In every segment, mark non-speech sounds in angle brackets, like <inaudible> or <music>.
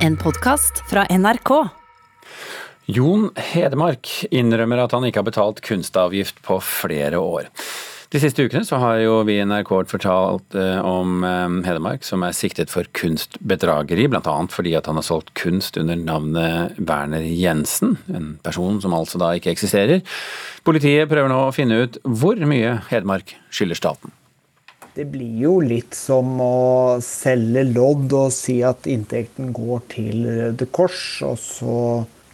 En podkast fra NRK. Jon Hedemark innrømmer at han ikke har betalt kunstavgift på flere år. De siste ukene så har jo vi i NRK fortalt eh, om Hedmark, Hedemark som er siktet for kunstbedrageri, bl.a. fordi at han har solgt kunst under navnet Werner Jensen, en person som altså da ikke eksisterer. Politiet prøver nå å finne ut hvor mye Hedemark skylder staten. Det blir jo litt som å selge lodd og si at inntekten går til Røde Kors, og så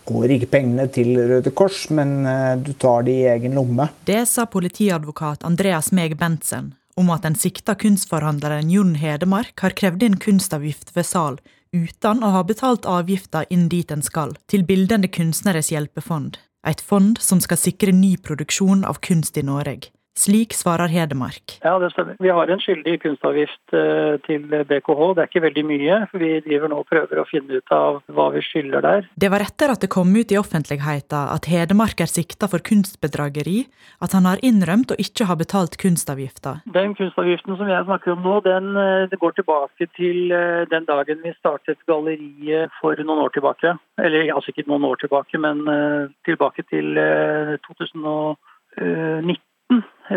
går ikke pengene til Røde Kors, men eh, du tar det i egen lomme. Det sa politiadvokat Andreas Meg Bentsen om at den sikta kunstforhandleren Jon Hedemark har krevd inn kunstavgift ved sal uten å ha betalt avgifta inn dit den skal, til Bildende kunstneres hjelpefond, et fond som skal sikre ny produksjon av kunst i Norge. Slik svarer Hedemark. Ja, det stemmer. Vi har en skyldig kunstavgift eh, til BKH. Det er ikke veldig mye. for Vi driver nå og prøver å finne ut av hva vi skylder der. Det var etter at det kom ut i offentligheten at Hedemark er sikta for kunstbedrageri, at han har innrømt å ikke ha betalt kunstavgifta. Den kunstavgiften som jeg snakker om nå, den eh, går tilbake til eh, den dagen vi startet galleriet for noen år tilbake. Eller altså ikke noen år tilbake, men tilbake til 2019 i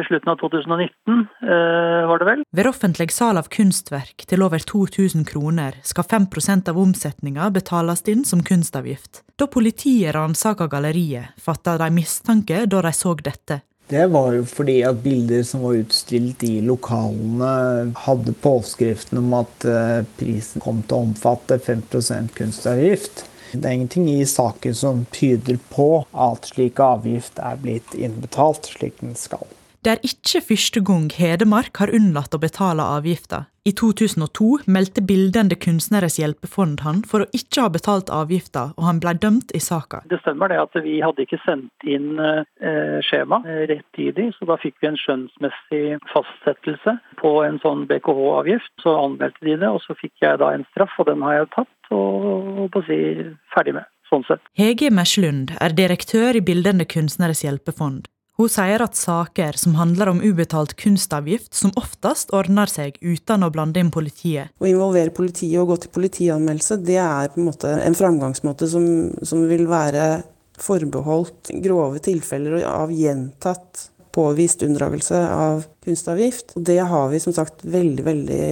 slutten av 2019, eh, var det vel. Ved offentlig sal av kunstverk til over 2000 kroner skal 5% av omsetninga betales inn som kunstavgift. Da politiet ransaka galleriet, fatta de mistanke da de så dette. Det var jo fordi at bilder som var utstilt i lokalene, hadde påskriften om at eh, prisen kom til å omfatte 5 kunstavgift. Det er ingenting i saken som tyder på at slik avgift er blitt innbetalt slik den skal. Det er ikke første gang Hedemark har unnlatt å betale avgifta. I 2002 meldte Bildende kunstneres hjelpefond han for å ikke ha betalt avgifta, og han ble dømt i saka. Det stemmer det at vi hadde ikke sendt inn eh, skjema eh, rettidig, så da fikk vi en skjønnsmessig fastsettelse på en sånn BKH-avgift. Så anmeldte de det, og så fikk jeg da en straff, og den har jeg tatt og på å si ferdig med. Sånn sett. Hege Merslund er direktør i Bildende kunstneres hjelpefond. Hun sier at saker som handler om ubetalt kunstavgift, som oftest ordner seg uten å blande inn politiet. Å involvere politiet og gå til politianmeldelse, det er på en måte en framgangsmåte som, som vil være forbeholdt grove tilfeller av gjentatt påvist unndragelse av kunstavgift. Og det har vi som sagt veldig, veldig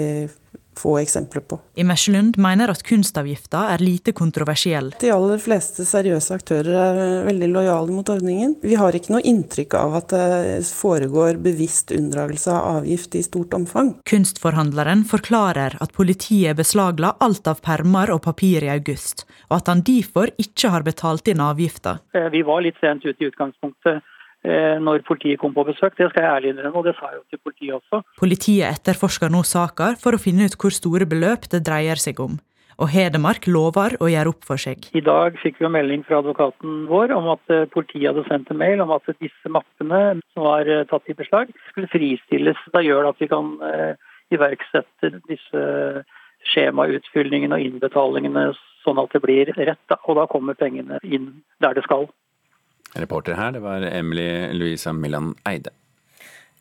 få eksempler på. Imerslund mener at kunstavgifta er lite kontroversiell. De aller fleste seriøse aktører er veldig lojale mot ordningen. Vi har ikke noe inntrykk av at det foregår bevisst unndragelse av avgift i stort omfang. Kunstforhandleren forklarer at politiet beslagla alt av permer og papir i august, og at han derfor ikke har betalt inn avgifta. Eh, vi var litt sent ute i utgangspunktet Eh, når politiet kom på besøk. Det skal jeg ærlig innrømme, og det sa jeg jo til politiet også. Politiet etterforsker nå saker for å finne ut hvor store beløp det dreier seg om. Og Hedemark lover å gjøre opp for seg. I dag fikk vi jo melding fra advokaten vår om at eh, politiet hadde sendt en mail om at disse mappene som var eh, tatt i beslag, skulle fristilles. Da gjør det at vi kan iverksette disse skjemautfyllingene og innbetalingene sånn at det blir rett. Og da kommer pengene inn der det skal. Reporter her, det var Emily Louisa Millan Eide.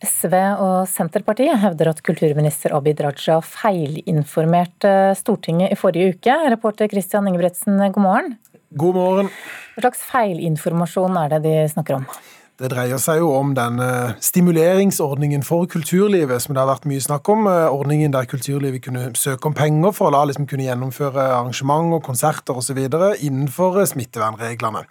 SV og Senterpartiet hevder at kulturminister Abid Raja feilinformerte Stortinget i forrige uke. Reporter Christian Ingebretsen, god morgen. God morgen. Hva slags feilinformasjon er det de snakker om? Det dreier seg jo om den stimuleringsordningen for kulturlivet som det har vært mye snakk om. Eh, ordningen der kulturlivet kunne søke om penger for å la liksom kunne gjennomføre arrangement og konserter osv. innenfor eh, smittevernreglene.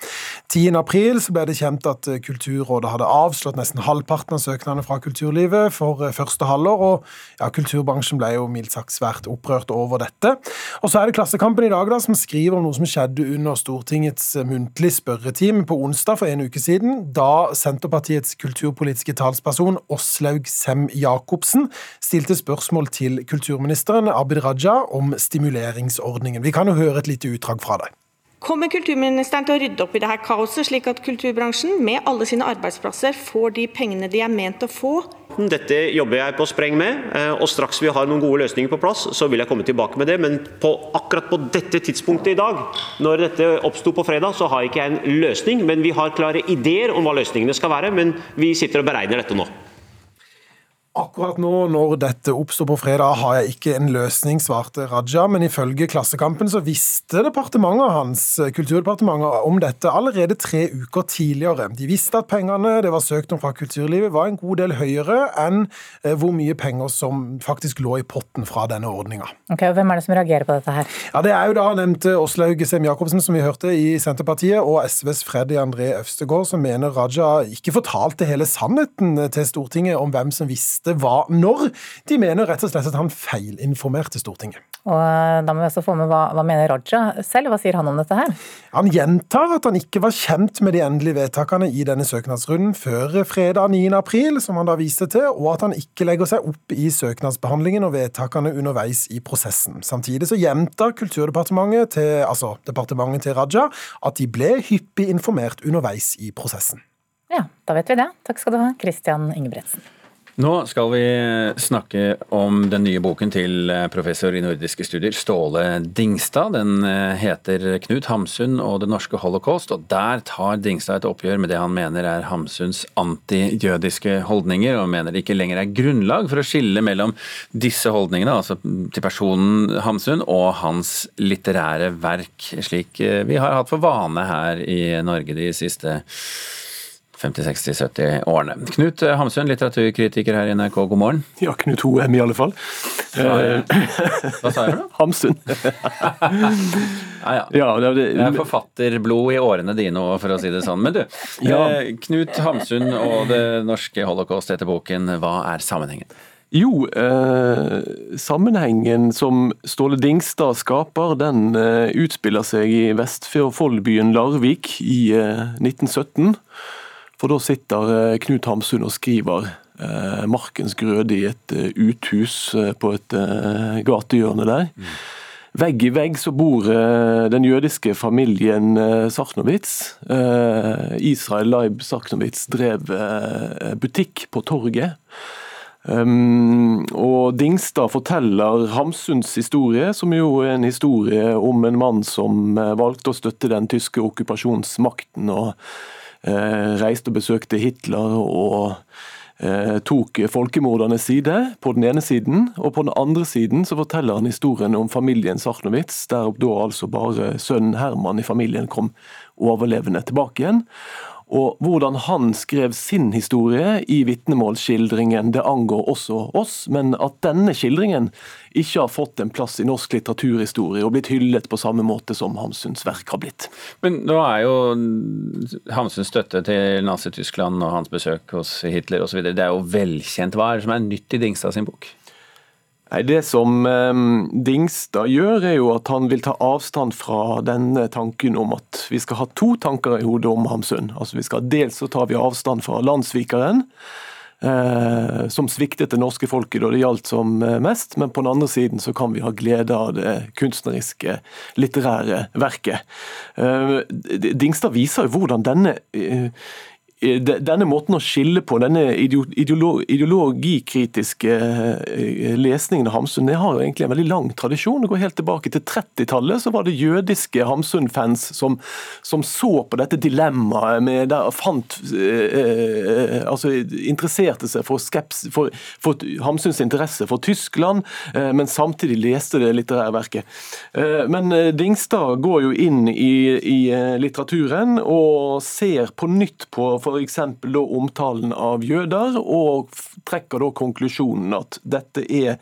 10.4 ble det kjent at eh, Kulturrådet hadde avslått nesten halvparten av søknadene fra kulturlivet for første halvår, og ja, kulturbransjen ble jo mildt sagt svært opprørt over dette. Og så er det Klassekampen i dag da, som skriver om noe som skjedde under Stortingets muntlige spørretime på onsdag for en uke siden. da Senterpartiets kulturpolitiske talsperson Åslaug Sem-Jacobsen stilte spørsmål til kulturministeren Abid Raja om stimuleringsordningen. Vi kan jo høre et lite utdrag fra det. Kommer kulturministeren til å rydde opp i dette kaoset, slik at kulturbransjen med alle sine arbeidsplasser får de pengene de er ment å få? Dette jobber jeg på spreng med, eh, og straks vi har noen gode løsninger på plass, så vil jeg komme tilbake med det. Men på, akkurat på dette tidspunktet i dag, når dette oppsto på fredag, så har ikke jeg en løsning. Men vi har klare ideer om hva løsningene skal være, men vi sitter og beregner dette nå. Akkurat nå når dette oppstår på fredag, har jeg ikke en løsning, svarte Raja. Men ifølge Klassekampen så visste departementet hans, Kulturdepartementet om dette allerede tre uker tidligere. De visste at pengene det var søkt om fra kulturlivet var en god del høyere enn eh, hvor mye penger som faktisk lå i potten fra denne ordninga. Okay, hvem er det som reagerer på dette her? Ja, Det er jo da nevnte Åslaug Sem-Jacobsen, som vi hørte i Senterpartiet, og SVs Freddy André Øvstegård, som mener Raja ikke fortalte hele sannheten til Stortinget om hvem som visste visste hva når. De mener rett og slett at han feilinformerte Stortinget. Og eh, Da må vi også få med hva, hva mener Raja selv? Hva sier han om dette her? Han gjentar at han ikke var kjent med de endelige vedtakene i denne søknadsrunden før fredag 9. april, som han da viste til, og at han ikke legger seg opp i søknadsbehandlingen og vedtakene underveis i prosessen. Samtidig så gjentar Kulturdepartementet til, altså departementet til Raja at de ble hyppig informert underveis i prosessen. Ja, da vet vi det. Takk skal du ha, Christian Ingebretsen. Nå skal vi snakke om den nye boken til eh, professor i nordiske studier, Ståle Dingstad. Den eh, heter 'Knut Hamsun og det norske holocaust', og der tar Dingstad et oppgjør med det han mener er Hamsuns antijødiske holdninger, og mener det ikke lenger er grunnlag for å skille mellom disse holdningene, altså til personen Hamsun, og hans litterære verk, slik eh, vi har hatt for vane her i Norge de siste årene 50-60-70-årene. Knut Hamsun, litteraturkritiker her i NRK, god morgen. Ja, Knut Hoem i alle fall. Ja, eh, <laughs> hva sa jeg da? noe? Hamsun. <laughs> ja, ja. det, er forfatterblod i årene dine òg, for å si det sånn. Men du, eh, Knut Hamsun og det norske holocaust etter boken, hva er sammenhengen? Jo, eh, sammenhengen som Ståle Dingstad skaper, den eh, utspiller seg i Vestfjordfoldbyen Larvik i eh, 1917. For da sitter eh, Knut Hamsun og skriver eh, 'Markens grøde' i et eh, uthus på et gatehjørne der. Mm. Vegg i vegg så bor den jødiske familien Sarnowitz. Israel Leib Sarnowitz drev butikk på torget. Um, og Dingstad forteller Hamsuns historie, som jo er en historie om en mann som valgte å støtte den tyske okkupasjonsmakten. og reiste og besøkte Hitler og eh, tok folkemordernes side, på den ene siden. Og på den andre siden så forteller han historien om familien Sarnowitz, der da altså bare sønnen Herman i familien kom overlevende tilbake igjen. Og hvordan han skrev sin historie i vitnemålsskildringen, det angår også oss, men at denne skildringen ikke har fått en plass i norsk litteraturhistorie og blitt hyllet på samme måte som Hamsuns verk har blitt. Men nå er jo Hamsuns støtte til Nazi-Tyskland og hans besøk hos Hitler osv. Det er jo velkjent. Hva er det som er nytt i Dingstad sin bok? Nei, Det som um, Dingstad gjør, er jo at han vil ta avstand fra denne tanken om at vi skal ha to tanker i hodet om Hamsun. Altså vi skal Dels så tar vi avstand fra landssvikeren, eh, som sviktet det norske folket da det gjaldt som eh, mest, men på den andre siden så kan vi ha glede av det kunstneriske, litterære verket. Eh, Dingstad viser jo hvordan denne eh, denne måten å skille på, denne ideologikritiske eh, lesningen av Hamsun, det har jo egentlig en veldig lang tradisjon. Det går helt tilbake til 30-tallet. Så var det jødiske Hamsun-fans som, som, så på dette dilemmaet med der fant eh, eh, altså interesserte seg for, skeps, for, for Hamsuns interesse for Tyskland, eh, men samtidig leste det litterære verket. Eh, men eh, Dingstad går jo inn i, i litteraturen og ser på nytt på f.eks. omtalen av jøder, og trekker da konklusjonen at dette er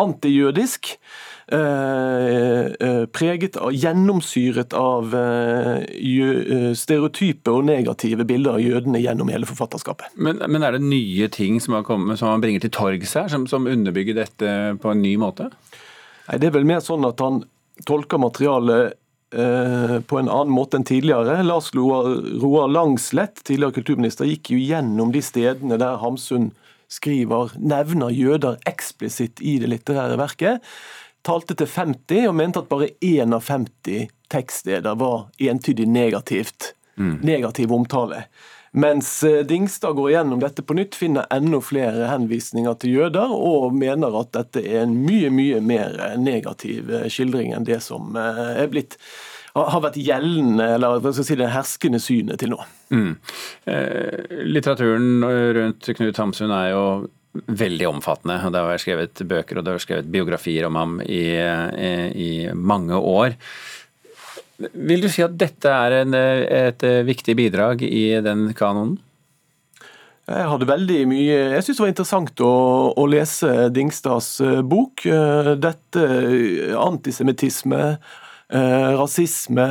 antijødisk. Eh, eh, preget av, gjennomsyret av eh, stereotype og negative bilder av jødene gjennom hele forfatterskapet. Men, men er det nye ting som, kommet, som han bringer til torgs her, som, som underbygger dette på en ny måte? Nei, Det er vel mer sånn at han tolker materialet Eh, på en annen måte enn tidligere. Lars Roar Langslett, tidligere kulturminister, gikk jo gjennom de stedene der Hamsun skriver, nevner jøder eksplisitt i det litterære verket. Talte til 50 og mente at bare én av 50 tekststeder var entydig negativt. Mm. Negativ omtale. Mens eh, Dingstad går gjennom dette på nytt, finner enda flere henvisninger til jøder, og mener at dette er en mye, mye mer negativ eh, skildring enn det som eh, er blitt har vært gjeldende, eller hva skal si, det herskende synet til nå. Mm. Eh, litteraturen rundt Knut Hamsun er jo veldig omfattende. Det har vært skrevet bøker og det har vært skrevet biografier om ham i, i, i mange år. Vil du si at dette er en, et viktig bidrag i den kanonen? Jeg hadde veldig mye Jeg syns det var interessant å, å, lese Dingstads eh, bok. Eh, dette antisemittisme, eh, rasisme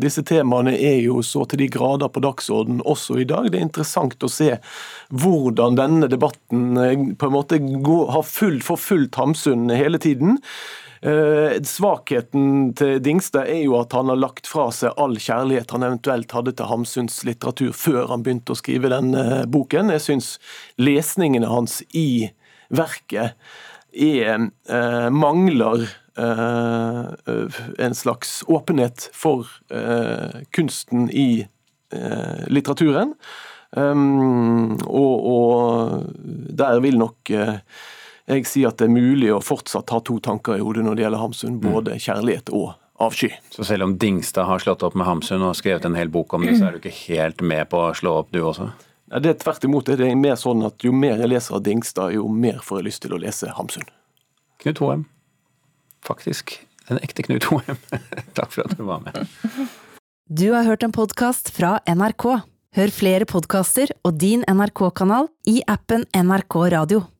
Disse temaene er jo så til de grader på dagsorden også i dag. Det er interessant å se hvordan denne debatten på en måte går, har fullt, forfulgt Hamsun hele tiden. Eh, svakheten til Dingstad er jo at han har lagt fra seg all kjærlighet han eventuelt hadde til Hamsuns litteratur før han begynte å skrive den eh, boken. Jeg syns lesningene hans i verket er, eh, mangler en slags åpenhet for kunsten i litteraturen. Um, og, og, der vil nok jeg sier at det er mulig å fortsatt ha to tanker i hodet når det gjelder Hamsun. Mm. Både kjærlighet og avsky. Så selv om Dingstad har slått opp med Hamsun og skrevet en hel bok om det, så er du ikke helt med på å slå opp du også? Ja, det er tvert imot. Det er mer sånn at jo mer jeg leser av Dingstad, jo mer får jeg lyst til å lese Hamsun. Knut Hoem. Faktisk en ekte Knut Hoem. <laughs> Takk for at du var med. Du har hørt en podkast fra NRK. Hør flere podkaster og din NRK-kanal i appen NRK Radio.